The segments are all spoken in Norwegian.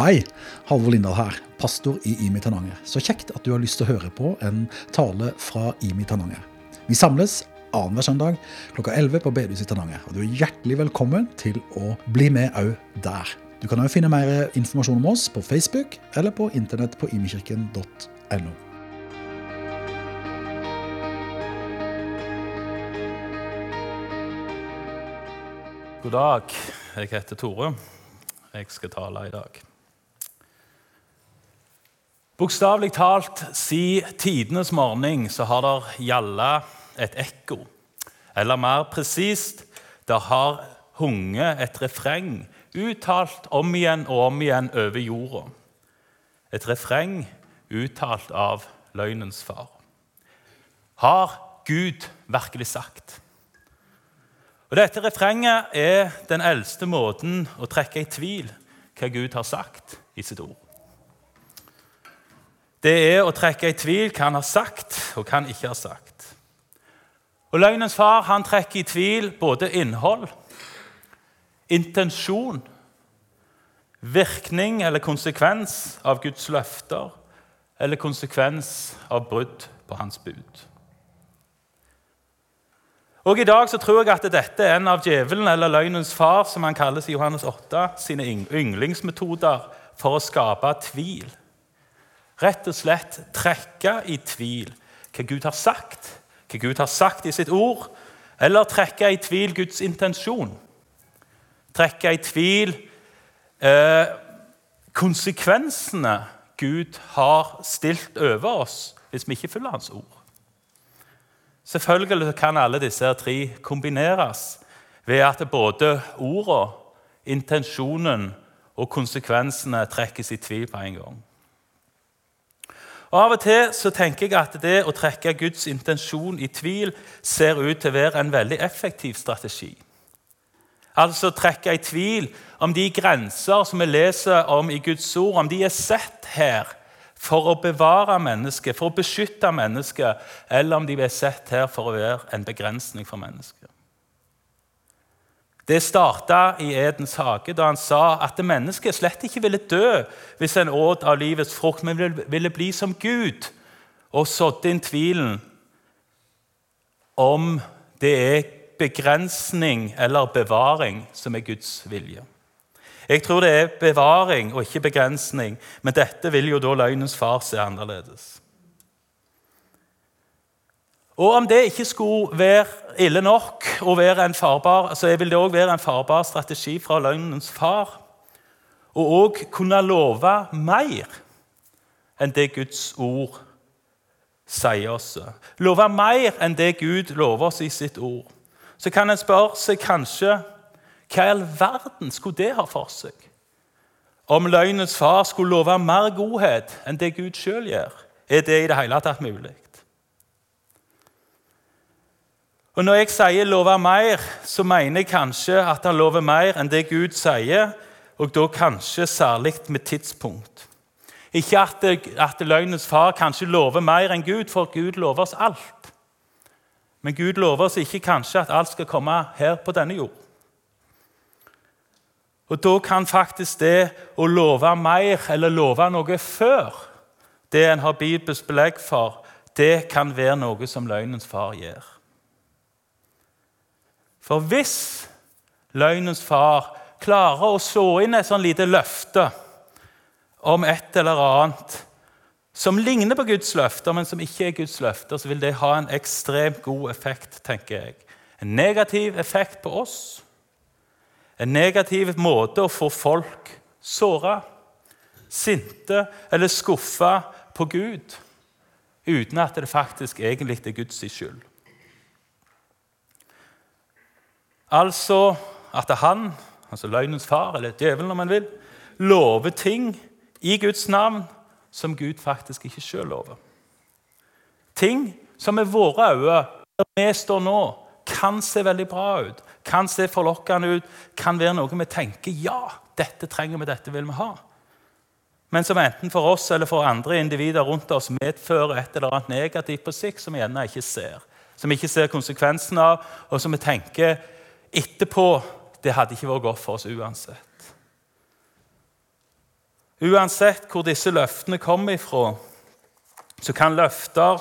Hei, Halvor Lindahl her, pastor i IMI Tananger. Så kjekt at du har lyst til å høre på en tale fra IMI Tananger. Vi samles annenhver søndag klokka 11 på bedehuset i Tananger. Og du er hjertelig velkommen til å bli med òg der. Du kan òg finne mer informasjon om oss på Facebook eller på internett på imikirken.no. God dag. Jeg heter Tore. Jeg skal tale i dag. Bokstavelig talt, siden tidenes morgen så har det gjalla et ekko. Eller mer presist, det har hunget et refreng, uttalt om igjen og om igjen over jorda. Et refreng uttalt av løgnens far. Har Gud virkelig sagt? Og Dette refrenget er den eldste måten å trekke i tvil hva Gud har sagt i sitt ord. Det er å trekke i tvil hva han har sagt, og hva han ikke har sagt. Og Løgnens far han trekker i tvil både innhold, intensjon, virkning eller konsekvens av Guds løfter eller konsekvens av brudd på hans bud. Og I dag så tror jeg at dette er en av djevelen, eller løgnens far, som han kalles i Johannes 8, sine yndlingsmetoder for å skape tvil. Rett og slett trekke i tvil hva Gud har sagt, hva Gud har sagt i sitt ord, eller trekke i tvil Guds intensjon. Trekke i tvil eh, konsekvensene Gud har stilt over oss hvis vi ikke følger Hans ord. Selvfølgelig kan alle disse tre kombineres ved at både ordene, intensjonen og konsekvensene trekkes i tvil på en gang. Og Av og til så tenker jeg at det å trekke Guds intensjon i tvil ser ut til å være en veldig effektiv strategi. Altså trekke i tvil om de grenser som vi leser om i Guds ord, om de er sett her for å bevare mennesket, for å beskytte mennesket, eller om de er sett her for å være en begrensning for mennesket. Det starta i Edens hage da han sa at mennesket slett ikke ville dø hvis en åt av livets frukt, men ville bli som Gud, og sådde inn tvilen om det er begrensning eller bevaring som er Guds vilje. Jeg tror det er bevaring og ikke begrensning, men dette vil jo da løgnens far se annerledes. Og Om det ikke skulle være ille nok å være en farbar, så vil det òg være en farbar strategi fra løgnens far Og òg kunne love mer enn det Guds ord sier oss. Love mer enn det Gud lover oss i sitt ord. Så kan en spørre seg kanskje hva i all verden skulle det ha for seg? Om løgnens far skulle love mer godhet enn det Gud sjøl gjør, er det i det hele tatt mulig? Og Når jeg sier 'love mer', så mener jeg kanskje at han lover mer enn det Gud sier, og da kanskje særlig med tidspunkt. Ikke at, at løgnens far kanskje lover mer enn Gud, for Gud lover oss alt. Men Gud lover oss ikke kanskje at alt skal komme her på denne jord. Og Da kan faktisk det å love mer eller love noe før det en har bibelsk belegg for, det kan være noe som løgnens far gjør. For hvis løgnens far klarer å så inn et sånn lite løfte om et eller annet som ligner på Guds løfter, men som ikke er Guds løfter, så vil det ha en ekstremt god effekt, tenker jeg. En negativ effekt på oss en negativ måte å få folk såra, sinte eller skuffa på Gud uten at det faktisk egentlig er Guds skyld. Altså at han, altså løgnens far, eller djevelen om man vil, lover ting i Guds navn som Gud faktisk ikke sjøl lover. Ting som med våre øyne, der vi står nå, kan se veldig bra ut, kan se forlokkende ut, kan være noe vi tenker ja, dette trenger vi, dette vil vi ha. Men som enten for oss eller for andre individer rundt oss medfører et eller annet negativt på sikt som vi gjerne ikke ser. Som vi ikke ser konsekvensen av, og som vi tenker etterpå det hadde ikke vært godt for oss uansett. Uansett hvor disse løftene kommer ifra, så kan løfter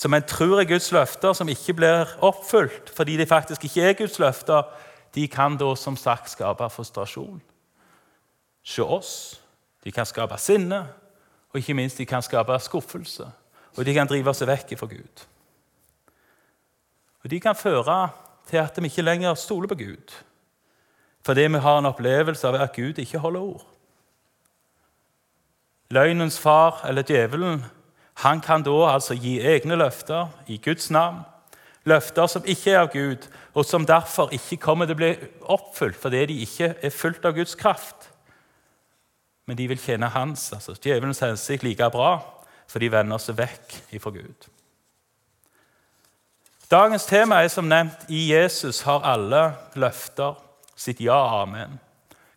som en tror er Guds løfter, som ikke blir oppfylt fordi de faktisk ikke er Guds løfter, de kan da som sagt skape frustrasjon. Se oss. De kan skape sinne, og ikke minst de kan skape skuffelse. Og de kan drive seg vekk fra Gud. Og de kan føre til at vi ikke lenger stoler på Gud fordi vi har en opplevelse av at Gud ikke holder ord. Løgnens far, eller djevelen, han kan da altså gi egne løfter i Guds navn. Løfter som ikke er av Gud, og som derfor ikke kommer til å bli oppfylt fordi de ikke er fulgt av Guds kraft. Men de vil tjene hans, altså djevelens hensikt, like bra, for de vender seg vekk ifra Gud. Dagens tema er som nevnt i Jesus har alle løfter sitt ja amen.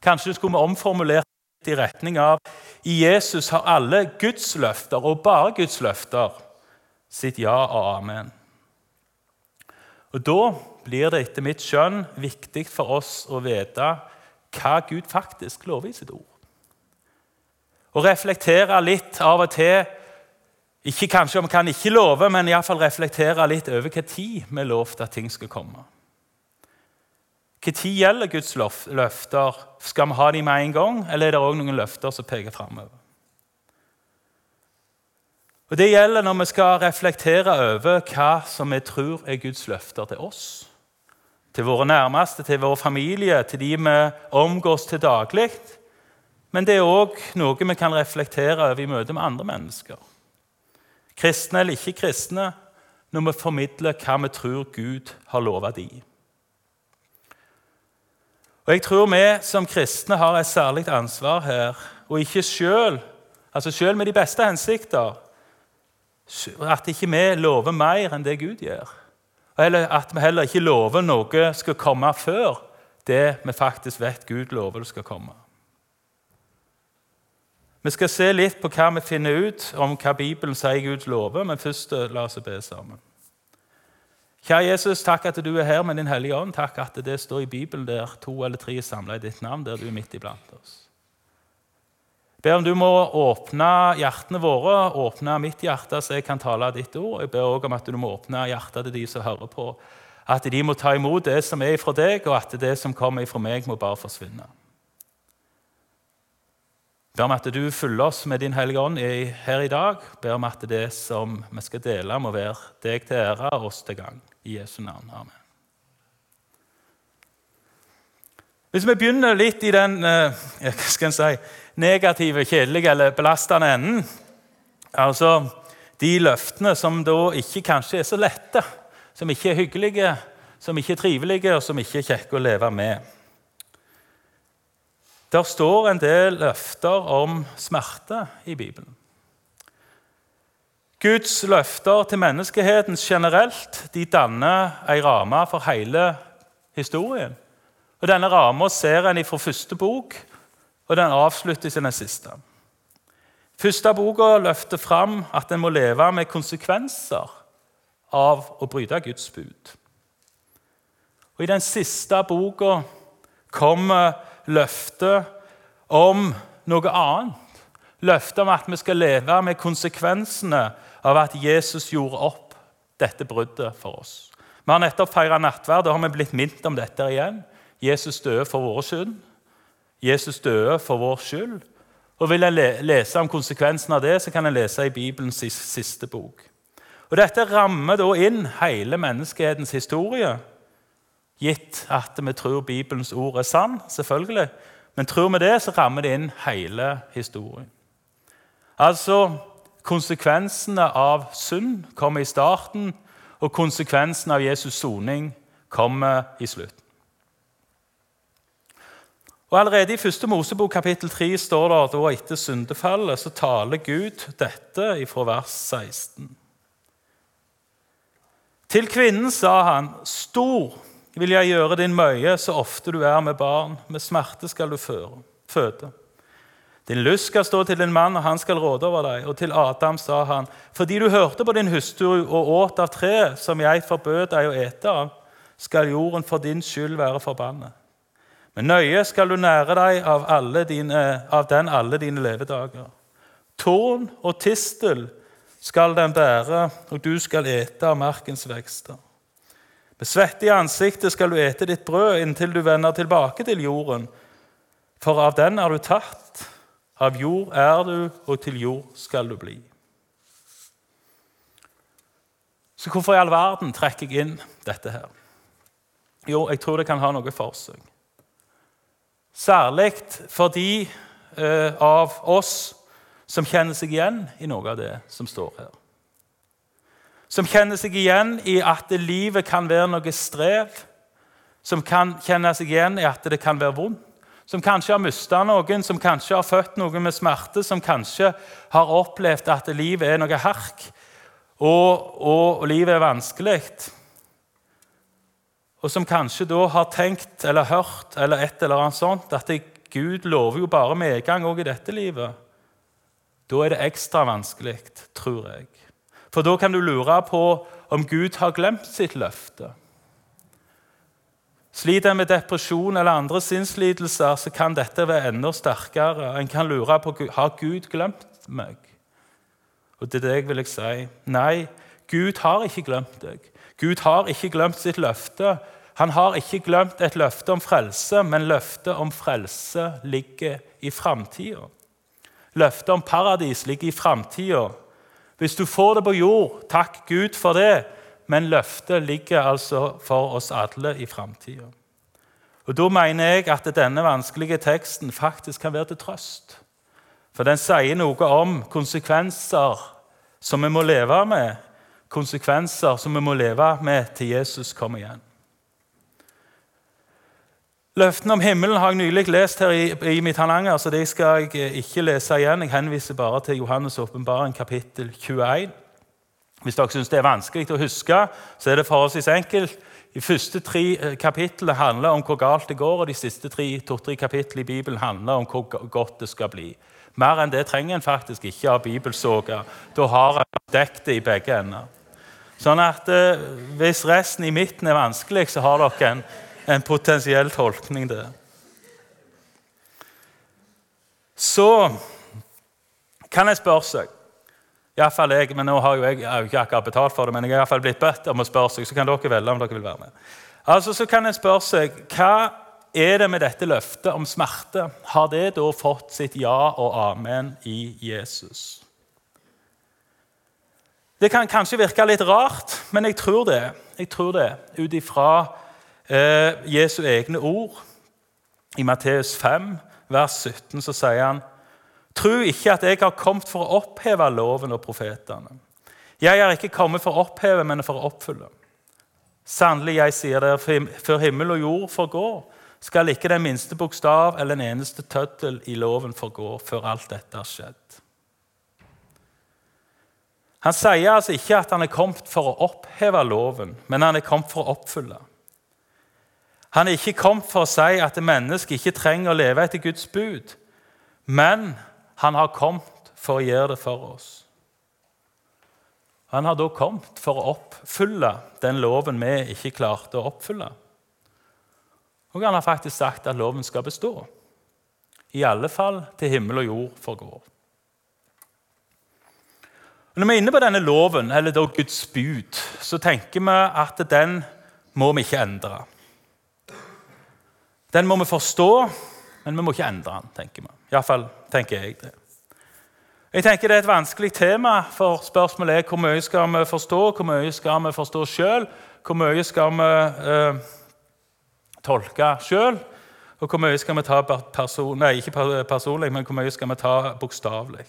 Kanskje skulle vi omformulert i retning av i Jesus har alle Guds løfter, og bare Guds løfter, sitt ja og amen. Og Da blir det etter mitt skjønn viktig for oss å vite hva Gud faktisk lover i sitt ord. Og reflektere litt av og til ikke Kanskje vi kan ikke love, men iallfall reflektere litt over hva tid vi lovte at ting skal komme. Når gjelder Guds løfter? Skal vi ha dem med en gang, eller er det òg noen løfter som peker framover? Og Det gjelder når vi skal reflektere over hva som vi tror er Guds løfter til oss. Til våre nærmeste, til vår familie, til de vi omgås til daglig. Men det er òg noe vi kan reflektere over i møte med andre mennesker. Kristne eller ikke kristne, når vi formidler hva vi tror Gud har lova de. Og Jeg tror vi som kristne har et særlig ansvar her, og ikke selv, altså selv med de beste hensikter, at ikke vi lover mer enn det Gud gjør. Eller at vi heller ikke lover noe skal komme før det vi faktisk vet Gud lover det skal komme. Vi skal se litt på hva vi finner ut om hva Bibelen sier Gud lover, men først la oss be sammen. Kjære Jesus, takk at du er her med Din Hellige Ånd. Takk at det står i Bibelen der to eller tre er samla i ditt navn, der du er midt iblant oss. Jeg ber om du må åpne hjertene våre, åpne mitt hjerte, så jeg kan tale av ditt ord. Jeg ber også om at du må åpne hjertet til de som hører på, at de må ta imot det som er fra deg, og at det som kommer fra meg, må bare forsvinne. Ber om at du følger oss med Din Hellige Ånd her i dag. Ber om at det som vi skal dele, må være deg til ære og oss til gang. I Jesu navn. Amen. Hvis vi begynner litt i den eh, si, negative, kjedelige eller belastende enden Altså de løftene som da ikke kanskje er så lette, som ikke er hyggelige, som ikke er trivelige, og som ikke er kjekke å leve med. Der står en del løfter om smerte i Bibelen. Guds løfter til menneskeheten generelt de danner ei ramme for hele historien. Og Denne ramma ser en fra første bok, og den avsluttes i den siste. Første boka løfter fram at en må leve med konsekvenser av å bryte Guds bud. Og I den siste boka kommer løftet om noe annet. Løftet om at vi skal leve med konsekvensene av at Jesus gjorde opp dette bruddet for oss. Vi har nettopp feira nattverd. Da har vi blitt minnet om dette igjen. Jesus døde for vår skyld. Jesus døde for vår skyld. Og Vil en lese om konsekvensen av det, så kan en lese i Bibelens siste bok. Og Dette rammer da inn hele menneskehetens historie, gitt at vi tror Bibelens ord er sann. selvfølgelig. Men tror vi det, så rammer det inn hele historien. Altså, Konsekvensene av synd kommer i starten, og konsekvensene av Jesus soning kommer i slutten. Og Allerede i 1. Mosebok kapittel 3 står det at etter syndefallet så taler Gud dette fra vers 16. Til kvinnen sa han, 'Stor vil jeg gjøre din møye så ofte du er med barn. Med smerte skal du føde.' Din lyst skal stå til din mann, og han skal råde over deg. Og til Adam sa han, fordi du hørte på din hustru og åt av treet som jeg forbød deg å ete av, skal jorden for din skyld være forbannet. Men nøye skal du nære deg av, dine, av den alle dine levedager. Torn og tistel skal den bære, og du skal ete av markens vekster. Med svette i ansiktet skal du ete ditt brød inntil du vender tilbake til jorden, for av den er du tatt, av jord er du, og til jord skal du bli. Så hvorfor i all verden trekker jeg inn dette her? Jo, jeg tror det kan ha noe for seg. Særlig for de eh, av oss som kjenner seg igjen i noe av det som står her. Som kjenner seg igjen i at livet kan være noe strev. Som kan kjenne seg igjen i at det kan være vondt. Som kanskje har mista noen, som kanskje har født noen med smerte. Som kanskje har opplevd at livet er noe hark, og, og, og livet er vanskelig. Og som kanskje da har tenkt eller hørt eller et eller annet sånt, at Gud lover jo bare medgang òg i dette livet. Da er det ekstra vanskelig, tror jeg. For da kan du lure på om Gud har glemt sitt løfte. Sliter en med depresjon eller andre sinnslidelser, så kan dette være enda sterkere. En kan lure på har Gud glemt meg. Og til deg vil jeg si nei, Gud har ikke glemt deg. Gud har ikke glemt sitt løfte. Han har ikke glemt et løfte om frelse, men løftet om frelse ligger i framtida. Løftet om paradis ligger i framtida. Hvis du får det på jord, takk Gud for det, men løftet ligger altså for oss alle i framtida. Og Da mener jeg at denne vanskelige teksten faktisk kan være til trøst. For den sier noe om konsekvenser som vi må leve med, konsekvenser som vi må leve med til Jesus kommer igjen. Løftene om himmelen har jeg nylig lest her i, i Mitananger, så det skal jeg ikke lese igjen. Jeg henviser bare til Johannes' åpenbaring, kapittel 21. Hvis dere syns det er vanskelig å huske, så er det forholdsvis enkelt. De første tre eh, kapitlene handler om hvor galt det går, og de siste to-tre kapitlene i Bibelen handler om hvor godt det skal bli. Mer enn det trenger en faktisk ikke av bibelsoga. Da har en dekket det i begge ender. Sånn at eh, Hvis resten i midten er vanskelig, så har dere en en potensiell tolkning, det. Så kan jeg spørre seg Iallfall jeg, men nå har jo jeg, jeg har ikke akkurat betalt for det, men jeg har i hvert fall blitt bedt om å spørre seg, så kan dere velge om dere vil være med. Altså, Så kan jeg spørre seg, Hva er det med dette løftet om smerte? Har det da fått sitt ja og amen i Jesus? Det kan kanskje virke litt rart, men jeg tror det. Jeg tror det, Ut ifra eh, Jesu egne ord. I Matteus 5, vers 17, så sier han Tro ikke at jeg har kommet for å oppheve loven og profetene. Jeg er ikke kommet for å oppheve, men for å oppfylle. Sannelig, jeg sier dere, før himmel og jord forgår, skal ikke den minste bokstav eller en eneste tøddel i loven forgå før alt dette har skjedd. Han sier altså ikke at han er kommet for å oppheve loven, men han er kommet for å oppfylle. Han er ikke kommet for å si at mennesket ikke trenger å leve etter Guds bud, men han har kommet for å gjøre det for oss. Han har da kommet for å oppfylle den loven vi ikke klarte å oppfylle. Og han har faktisk sagt at loven skal bestå. I alle fall til himmel og jord forgår. Når vi er inne på denne loven, eller da Guds bud, så tenker vi at den må vi ikke endre. Den må vi forstå, men vi må ikke endre den, tenker vi. Iallfall tenker jeg det. Jeg tenker Det er et vanskelig tema, for spørsmålet er hvor mye skal vi forstå, hvor mye skal vi forstå sjøl, hvor mye skal vi eh, tolke sjøl, og hvor mye skal vi ta person, nei, ikke personlig, men hvor mye skal vi ta bokstavelig.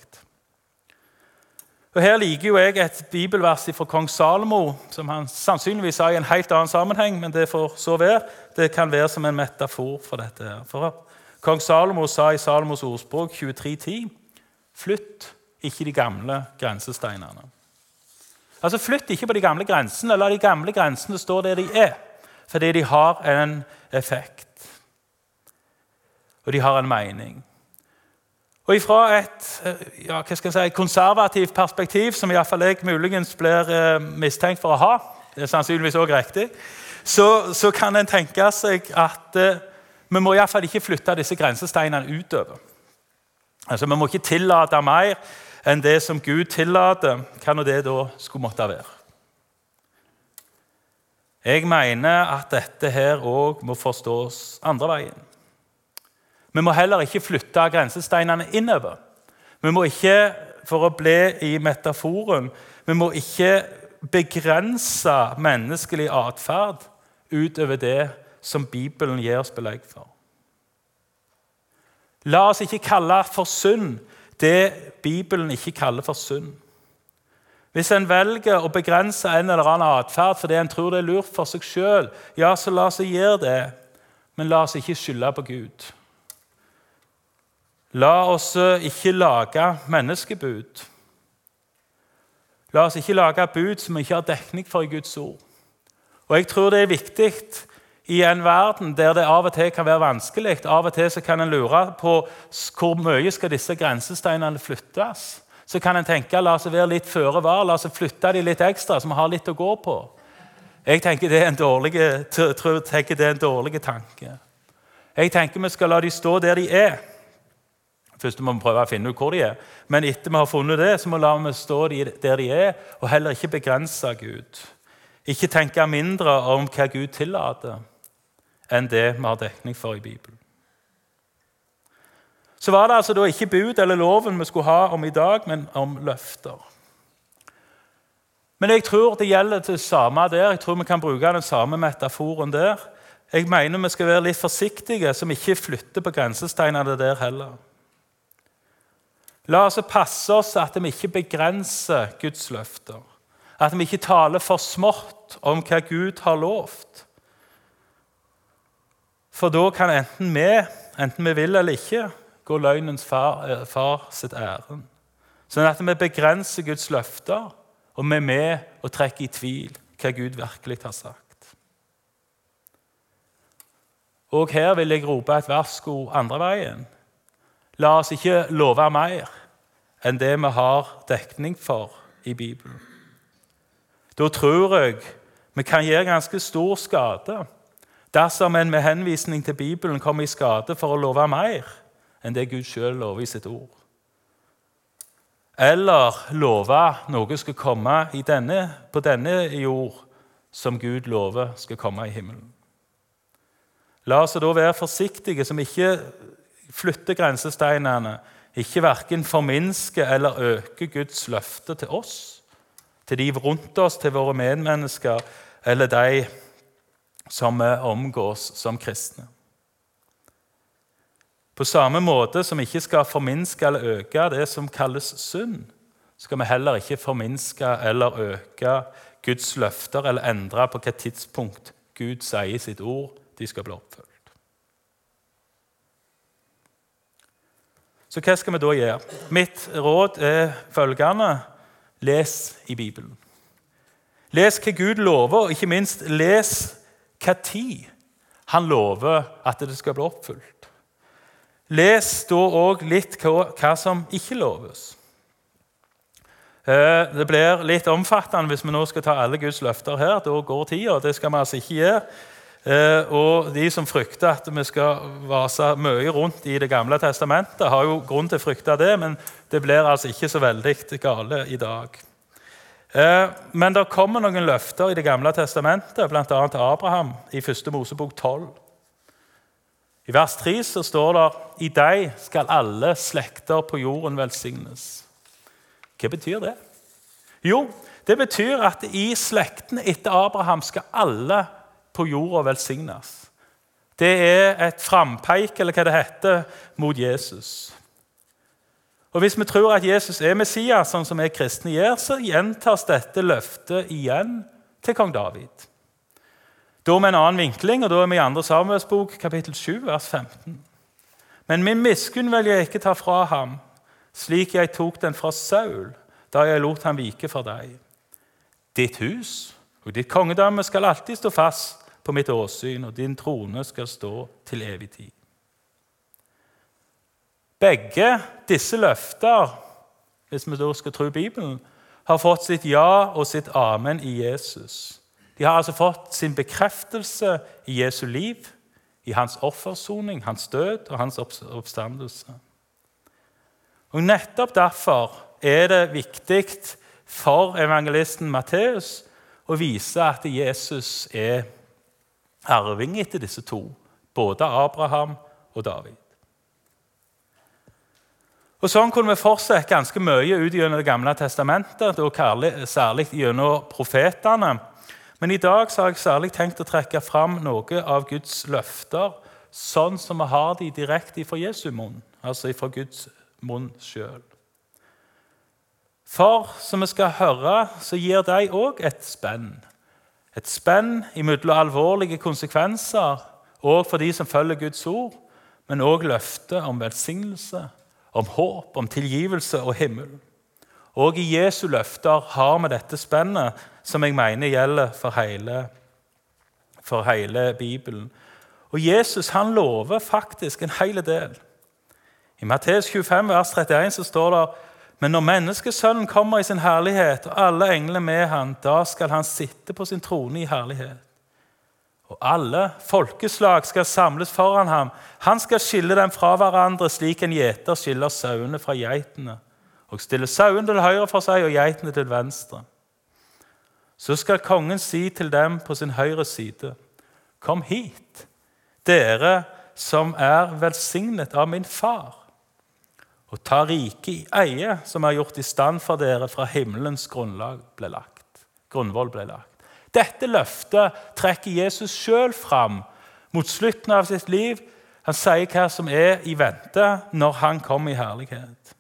Og Her liker jo jeg et bibelvers fra kong Salomo, som han sannsynligvis sa i en helt annen sammenheng, men det får så være. Det kan være som en metafor for dette. her. For Kong Salomo sa i Salomos ordspråk 23.10.: Flytt ikke de gamle grensesteinene. Altså Flytt ikke på de gamle grensene. La de gamle grensene stå der de er, fordi de har en effekt. Og de har en mening. Og Fra et eh, ja, si, konservativt perspektiv, som iallfall jeg muligens blir eh, mistenkt for å ha, det er sannsynligvis også riktig, så, så kan en tenke seg at eh, vi må iallfall ikke flytte disse grensesteinene utover. Altså, Vi må ikke tillate mer enn det som Gud tillater, hva nå det da skulle måtte være. Jeg mener at dette her òg må forstås andre veien. Vi må heller ikke flytte grensesteinene innover. Vi må ikke, for å bli i metaforen, vi må ikke begrense menneskelig atferd utover det som Bibelen gir oss belegg for. La oss ikke kalle for synd det Bibelen ikke kaller for synd. Hvis en velger å begrense en eller annen atferd fordi en tror det er lurt for seg sjøl, ja, så la oss gjøre det, men la oss ikke skylde på Gud. La oss ikke lage menneskebud. La oss ikke lage bud som vi ikke har dekning for i Guds ord. Og Jeg tror det er viktig i en verden der det av og til kan være vanskelig. Av og til så kan en lure på hvor mye skal disse grensesteinene flyttes. Så kan en tenke la oss være litt føre var, la oss flytte de litt ekstra, så vi har litt å gå på. Jeg tenker det er en dårlig, tenker det er en dårlig tanke. Jeg tenker vi skal la de stå der de er. Først må vi prøve å finne ut hvor de er. Men etter vi har funnet det, så må vi la dem stå der de er, og heller ikke begrense Gud. Ikke tenke mindre om hva Gud tillater enn det vi har dekning for i Bibelen. Så var det altså da ikke bud eller loven vi skulle ha om i dag, men om løfter. Men jeg tror det gjelder det samme der. Jeg tror vi kan bruke den samme metaforen der. Jeg mener vi skal være litt forsiktige, som ikke flytter på grensesteinene der heller. La oss passe oss at vi ikke begrenser Guds løfter. At vi ikke taler for smått om hva Gud har lovt. For da kan enten vi, enten vi vil eller ikke, gå løgnens far, eh, far sitt ærend. Sånn at vi begrenser Guds løfter, og vi er med og trekker i tvil hva Gud virkelig har sagt. Og her vil jeg rope et varsko andre veien. La oss ikke love mer enn det vi har dekning for i Bibelen. Da tror jeg vi kan gjøre ganske stor skade dersom en med henvisning til Bibelen kommer i skade for å love mer enn det Gud sjøl lover i sitt ord. Eller love noe skal komme denne, på denne jord som Gud lover skal komme i himmelen. La oss da være forsiktige som ikke flytter grensesteinene, ikke verken forminsker eller øker Guds løfte til oss, til de rundt oss, til våre medmennesker eller de som vi omgås som kristne. På samme måte som vi ikke skal forminske eller øke det som kalles synd, skal vi heller ikke forminske eller øke Guds løfter eller endre på hvilket tidspunkt Gud sier sitt ord de skal bli oppfylt. Så hva skal vi da gjøre? Mitt råd er følgende les i Bibelen. Les hva Gud lover, og ikke minst les hva tid han lover at det skal bli oppfylt. Les da òg litt hva, som ikke loves. Eh, det blir litt omfattende hvis vi nå skal ta alle Guds løfter her. Da går tida. Det skal vi altså ikke gjøre. Eh, og de som frykter at vi skal vase mye rundt i Det gamle testamentet, har jo grunn til å frykte det, men det blir altså ikke så veldig gale i dag. Eh, men det kommer noen løfter i Det gamle testamentet, bl.a. til Abraham i 1. Mosebok 12. I vers 3 så står det i deg skal alle slekter på jorden velsignes. Hva betyr det? Jo, det betyr at i slektene etter Abraham skal alle på jorda velsignes. Det er et frampeik, eller hva det heter, mot Jesus. Og Hvis vi tror at Jesus er Messias, sånn som vi kristne gjør, så gjentas dette løftet igjen til kong David. Da med en annen vinkling, og da er vi i 2. Samuels bok, kapittel 7, vers 15. Men min miskunn vil jeg ikke ta fra ham, slik jeg tok den fra Saul, da jeg lot ham vike for deg. Ditt hus og ditt kongedømme skal alltid stå fast på mitt åsyn, og din trone skal stå til evig tid. Begge disse løfter, hvis vi da skal tro Bibelen, har fått sitt ja og sitt amen i Jesus. De har altså fått sin bekreftelse i Jesu liv, i hans offersoning, hans død og hans oppstandelse. Og Nettopp derfor er det viktig for evangelisten Matteus å vise at Jesus er arving etter disse to, både Abraham og David. Og Sånn kunne vi fortsette ganske mye ut gjennom Det gamle testamentet, og særlig gjennom profetene. Men i dag har jeg særlig tenkt å trekke fram noe av Guds løfter, sånn som vi har de direkte fra Jesu munn, altså fra Guds munn sjøl. For som vi skal høre, så gir de òg et spenn. Et spenn mellom alvorlige konsekvenser òg for de som følger Guds ord, men òg løfte om velsignelse, om håp, om tilgivelse og himmel. Og i Jesu løfter har vi dette spennet som jeg mener gjelder for hele, for hele Bibelen. Og Jesus han lover faktisk en hel del. I Matteus 25, vers 31 så står det men når menneskesønnen kommer i sin herlighet, og alle englene med han, da skal han sitte på sin trone i herlighet. Og alle folkeslag skal samles foran ham. Han skal skille dem fra hverandre, slik en gjeter skiller sauene fra geitene, og stille sauene til høyre for seg og geitene til venstre. Så skal kongen si til dem på sin høyre side.: Kom hit, dere som er velsignet av min far og ta riket i eie, som er gjort i stand for dere fra himmelens grunnlag ble lagt. grunnvoll ble lagt. Dette løftet trekker Jesus sjøl fram mot slutten av sitt liv. Han sier hva som er i vente når han kommer i herlighet.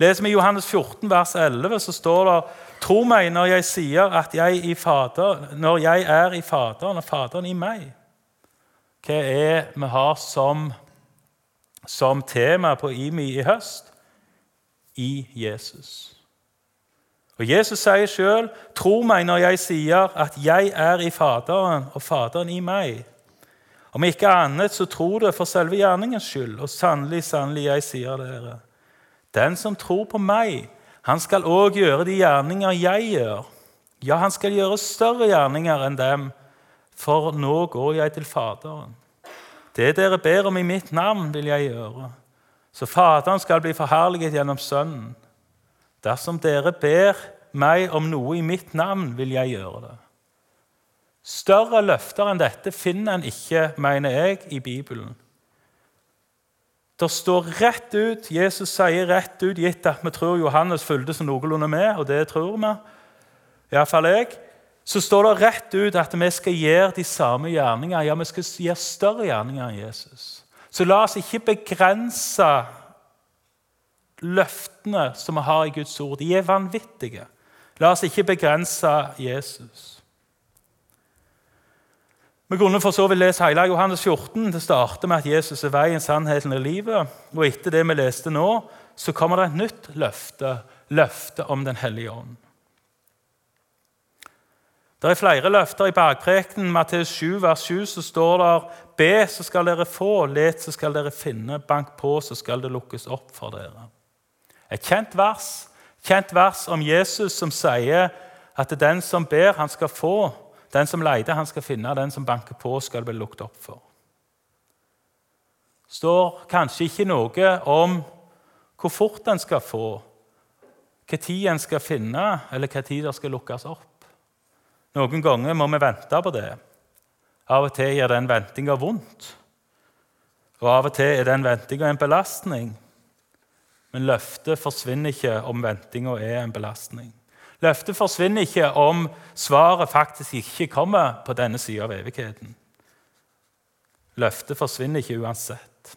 Leser vi Johannes 14, vers 11, så står det Tro meg når jeg sier at jeg, fader, når jeg er i Faderen og Faderen i meg. Hva er vi har som som tema på IMI i høst i Jesus. Og Jesus sier sjøl, 'Tro meg når jeg sier at jeg er i Faderen og Faderen i meg.' Om ikke annet, så tro det for selve gjerningens skyld. Og sannelig, sannelig, jeg sier dere, den som tror på meg, han skal òg gjøre de gjerninger jeg gjør. Ja, han skal gjøre større gjerninger enn dem, for nå går jeg til Faderen. Det dere ber om i mitt navn, vil jeg gjøre, så Faderen skal bli forherliget gjennom Sønnen. Dersom dere ber meg om noe i mitt navn, vil jeg gjøre det. Større løfter enn dette finner en ikke, mener jeg, i Bibelen. Det står rett ut, Jesus sier rett ut, gitt at vi tror Johannes fulgte så noenlunde med, og det tror vi, iallfall jeg så står det rett ut at vi skal gjøre de samme gjerninger. Ja, vi skal gjøre større gjerninger enn Jesus. Så la oss ikke begrense løftene som vi har i Guds ord. De er vanvittige. La oss ikke begrense Jesus. Vi kunne for så vidt lese hele Johannes 14. Det starter med at Jesus er veien, sannheten og livet. Og etter det vi leste nå, så kommer det et nytt løfte, løftet om Den hellige ånd. Det er flere løfter i bergprekenen. Matteus 7, vers 7 så står det Be, så skal dere få. Let, så skal dere finne. Bank på, så skal det lukkes opp for dere. Et kjent vers, kjent vers om Jesus som sier at den som ber, han skal få. Den som leter, han skal finne. Den som banker på, skal det bli lukket opp for. Det står kanskje ikke noe om hvor fort en skal få, hva tid en skal finne, eller hva tid det skal lukkes opp. Noen ganger må vi vente på det. Av og til gjør den ventinga vondt. Og av og til er den ventinga en belastning. Men løftet forsvinner ikke om ventinga er en belastning. Løftet forsvinner ikke om svaret faktisk ikke kommer på denne sida av evigheten. Løftet forsvinner ikke uansett.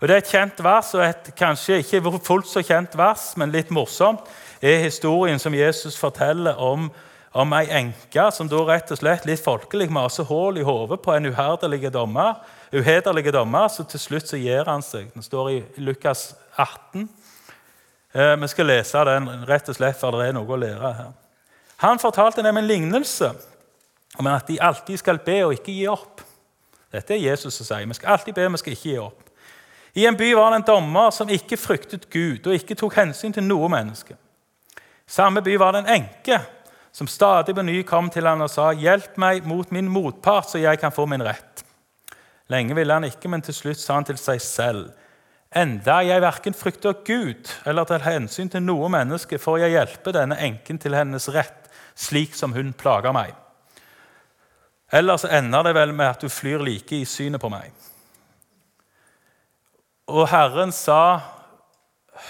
Og Det er et kjent vers, og et kanskje ikke fullt så kjent vers, men litt morsomt, er historien som Jesus forteller om om ei enke som da rett og slett litt folkelig maser hull i hodet på en uhederlig dommer, uhederlige dommer, så til slutt så gir han seg. Det står i Lukas 18. Eh, vi skal lese den rett og slett, for det er noe å lære her. Han fortalte dem en lignelse om at de alltid skal be og ikke gi opp. Dette er Jesus som sier. Vi skal alltid be, vi skal ikke gi opp. I en by var det en dommer som ikke fryktet Gud og ikke tok hensyn til noe menneske. Samme by var det en enke som stadig på ny kom til han og sa, 'Hjelp meg mot min motpart, så jeg kan få min rett.' Lenge ville han ikke, men til slutt sa han til seg selv, 'Enda jeg verken frykter Gud eller tar hensyn til noe menneske, får jeg hjelpe denne enken til hennes rett, slik som hun plager meg.' Ellers ender det vel med at du flyr like i synet på meg. Og Herren sa,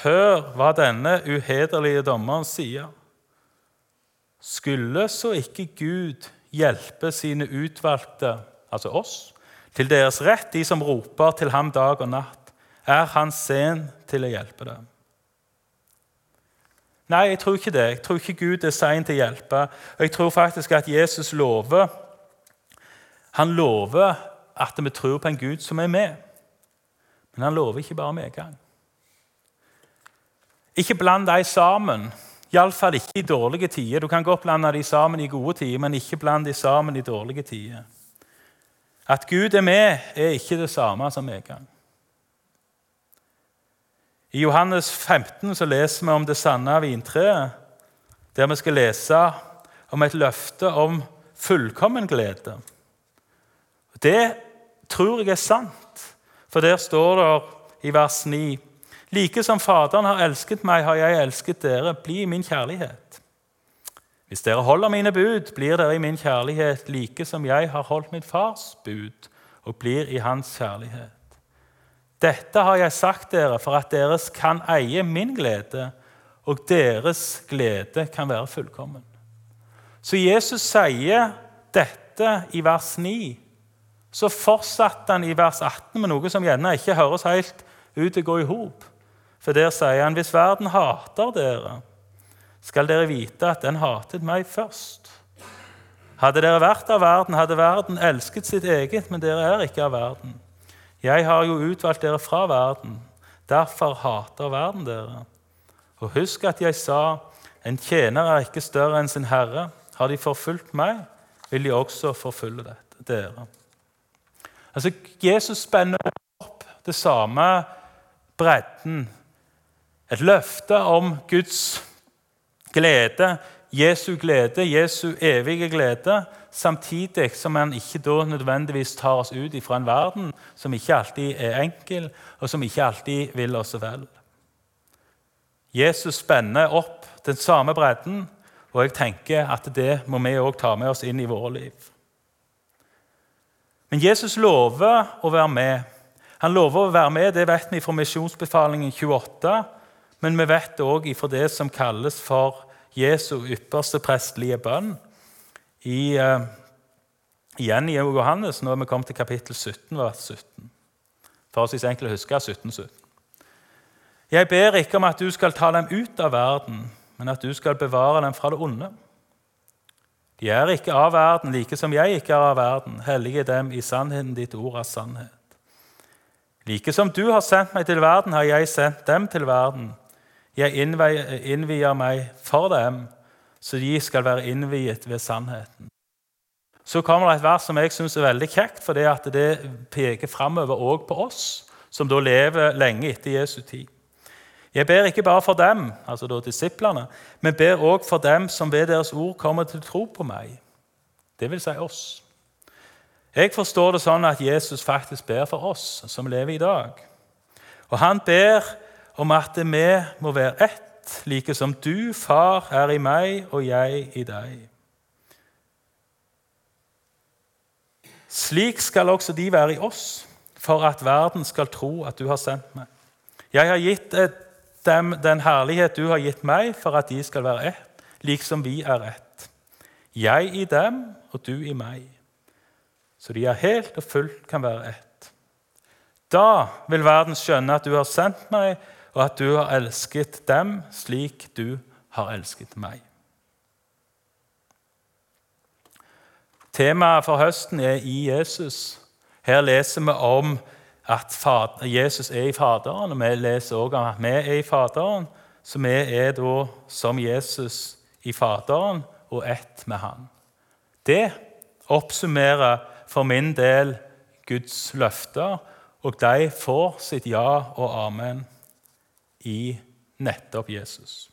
'Hør hva denne uhederlige dommeren sier.' Skulle så ikke Gud hjelpe sine utvalgte, altså oss, til deres rett, de som roper til ham dag og natt, er han sen til å hjelpe dem? Nei, jeg tror ikke det. Jeg tror ikke Gud er sein til å hjelpe. Og jeg tror faktisk at Jesus lover Han lover at vi tror på en Gud som er med. Men han lover ikke bare medgang. Ikke bland dem sammen. Iallfall ikke i dårlige tider. Du kan godt blande de sammen i gode tider, men ikke blande de sammen i dårlige tider. At Gud er med, er ikke det samme som medgang. I Johannes 15 så leser vi om det sanne vintreet, der vi skal lese om et løfte om fullkommen glede. Det tror jeg er sant, for der står det i vers 9 Like som Faderen har elsket meg, har jeg elsket dere. Bli i min kjærlighet. Hvis dere holder mine bud, blir dere i min kjærlighet, like som jeg har holdt min fars bud og blir i hans kjærlighet. Dette har jeg sagt dere for at dere kan eie min glede, og deres glede kan være fullkommen. Så Jesus sier dette i vers 9. Så fortsatte han i vers 18 med noe som gjerne ikke høres helt ut til å gå i hop. For der sier han hvis verden hater dere, skal dere vite at den hatet meg først. Hadde dere vært av verden, hadde verden elsket sitt eget, men dere er ikke av verden. Jeg har jo utvalgt dere fra verden. Derfor hater verden dere. Og husk at jeg sa, en tjener er ikke større enn sin herre. Har de forfulgt meg, vil de også forfølge dere. Altså, Jesus spenner opp det samme bredden et løfte om Guds glede, Jesu glede, Jesu evige glede, samtidig som han ikke da nødvendigvis tar oss ut fra en verden som ikke alltid er enkel, og som ikke alltid vil oss vel. Jesus spenner opp den samme bredden, og jeg tenker at det må vi òg ta med oss inn i våre liv. Men Jesus lover å være med. Han lover å være med, Det vet vi fra misjonsbefalingen 28. Men vi vet òg fra det som kalles for Jesu ypperste prestelige bønn. I, uh, igjen i Johannes, når vi kom til kapittel 17, vers 17. For oss er enkelt å huske 17, 17. Jeg ber ikke om at du skal ta dem ut av verden, men at du skal bevare dem fra det onde. De er ikke av verden, like som jeg ikke er av verden. Hellige dem i sannheten, ditt ord er sannhet. Like som du har sendt meg til verden, har jeg sendt dem til verden. Jeg innvier meg for dem, så de skal være innviet ved sannheten. Så kommer det et vers som jeg syns er veldig kjekt, for det, at det peker framover òg på oss, som da lever lenge etter Jesu tid. Jeg ber ikke bare for dem, altså da disiplene, men ber òg for dem som ved deres ord kommer til tro på meg. Det vil si oss. Jeg forstår det sånn at Jesus faktisk ber for oss som lever i dag. Og han ber om at vi må være ett, like som du, far, er i meg og jeg i deg. Slik skal også de være i oss, for at verden skal tro at du har sendt meg. Jeg har gitt dem den herlighet du har gitt meg, for at de skal være ett, liksom vi er ett. Jeg i dem og du i meg, så de er helt og fullt kan være ett. Da vil verden skjønne at du har sendt meg, og at du har elsket dem slik du har elsket meg. Temaet for høsten er i Jesus. Her leser vi om at Jesus er i Faderen, og vi leser også om at vi er i Faderen. Så vi er da som Jesus i Faderen og ett med Han. Det oppsummerer for min del Guds løfter, og de får sitt ja og amen i nettopp Jesus.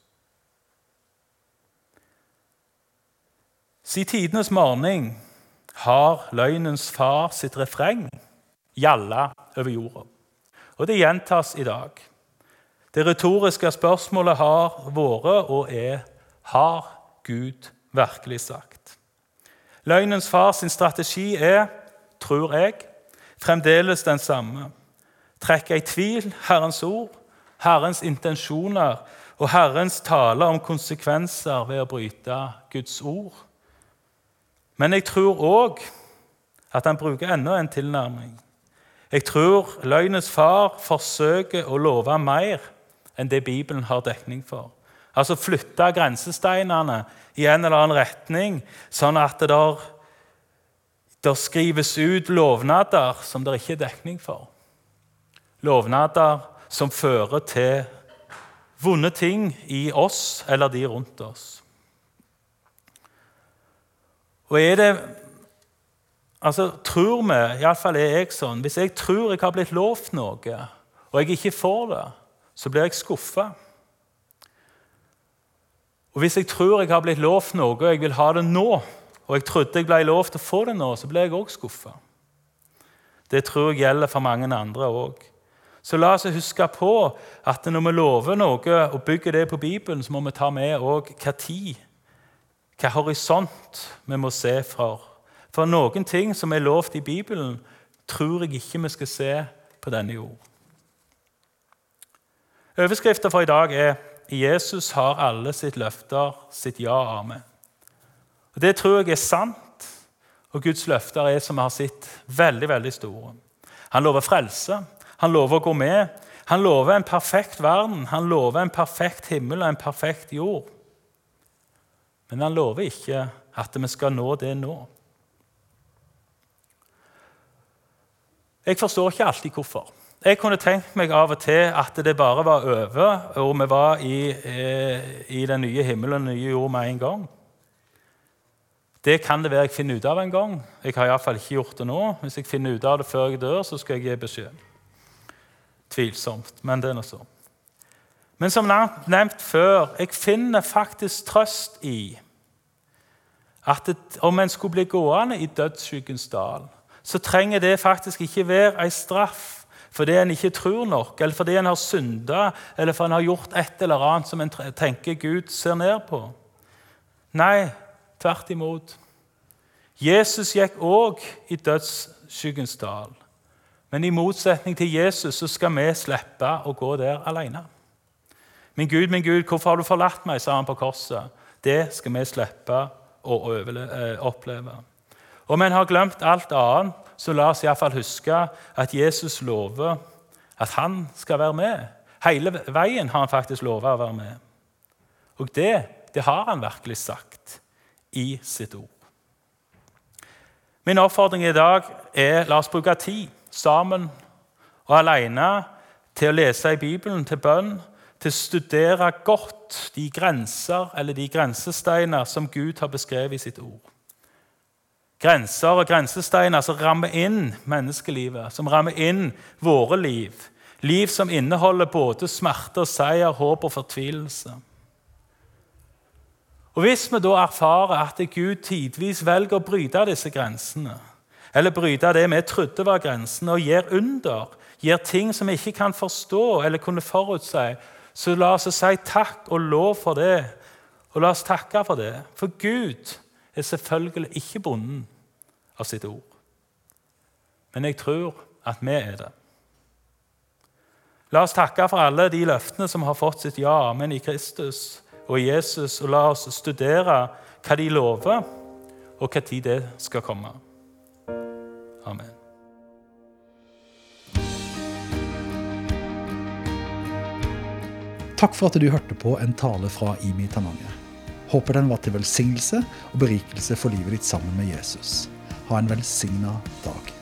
Siden tidenes morgen har løgnens far sitt refreng gjalla over jorda. Og det gjentas i dag. Det retoriske spørsmålet har vært og er har Gud virkelig sagt? Løgnens far sin strategi er, tror jeg, fremdeles den samme. Trekke i tvil Herrens ord, Herrens intensjoner og Herrens tale om konsekvenser ved å bryte Guds ord. Men jeg tror òg at han bruker enda en tilnærming. Jeg tror løgnens far forsøker å love mer enn det Bibelen har dekning for. Altså flytte grensesteinene i en eller annen retning, sånn at det der, der skrives ut lovnader som det ikke er dekning for. Lovnader som fører til vonde ting i oss eller de rundt oss. Og er det Altså, Tror vi, iallfall er jeg sånn Hvis jeg tror jeg har blitt lovt noe, og jeg ikke får det, så blir jeg skuffa. Og hvis jeg tror jeg har blitt lovt noe, og jeg vil ha det nå, og jeg trodde jeg ble lovt å få det nå, så blir jeg òg skuffa. Det tror jeg gjelder for mange andre òg. Så la oss huske på at når vi lover noe og bygger det på Bibelen, så må vi ta med òg hva tid, hva horisont vi må se for. For noen ting som er lovt i Bibelen, tror jeg ikke vi skal se på denne jord. Overskriften for i dag er 'Jesus har alle sitt løfter, sitt ja av meg'. Det tror jeg er sant, og Guds løfter er som vi har sett, veldig veldig store. Han lover frelse, han lover å gå med, han lover en perfekt verden, han lover en perfekt himmel og en perfekt jord. Men han lover ikke at vi skal nå det nå. Jeg forstår ikke alltid hvorfor. Jeg kunne tenkt meg av og til at det bare var over, og vi var i, eh, i den nye himmelen og den nye jord med en gang. Det kan det være jeg finner ut av en gang. Jeg har iallfall ikke gjort det nå. Hvis jeg finner ut av det før jeg dør, så skal jeg gi beskjed. Tvilsomt, men det er nå så. Men som nevnt før, jeg finner faktisk trøst i at det, om en skulle bli gående i dødsskyggens dal, så trenger det faktisk ikke være ei straff fordi en ikke tror nok, eller fordi en har synda, eller fordi en har gjort et eller annet som en tenker Gud ser ned på. Nei, tvert imot. Jesus gikk òg i dødsskyggens dal. Men i motsetning til Jesus så skal vi slippe å gå der alene. Min Gud, min Gud, hvorfor har du forlatt meg? sa han på korset. Det skal vi slippe å eh, oppleve. Om en har glemt alt annet, så la oss iallfall huske at Jesus lover at han skal være med. Hele veien har han faktisk lova å være med. Og det, det har han virkelig sagt i sitt ord. Min oppfordring i dag er la oss bruke tid sammen og alene til å lese i Bibelen, til bønn, til å studere godt de grenser eller de grensesteiner som Gud har beskrevet i sitt ord grenser og grensesteiner som rammer inn menneskelivet, som rammer inn våre liv. Liv som inneholder både smerte og seier, håp og fortvilelse. Og Hvis vi da erfarer at Gud tidvis velger å bryte disse grensene, eller bryte det vi trodde var grensen, og gjør under, gjør ting som vi ikke kan forstå eller kunne forutse, så la oss si takk og lov for det. Og la oss takke for det. For Gud er selvfølgelig ikke bonden av sitt ord. Men jeg tror at vi er det. La oss takke for alle de løftene som har fått sitt ja, men i Kristus og i Jesus, og la oss studere hva de lover, og tid det skal komme. Amen. Takk for at du hørte på en tale fra Imi Tananger. Håper den var til velsignelse og berikelse for livet ditt sammen med Jesus. Ha en velsigna dag.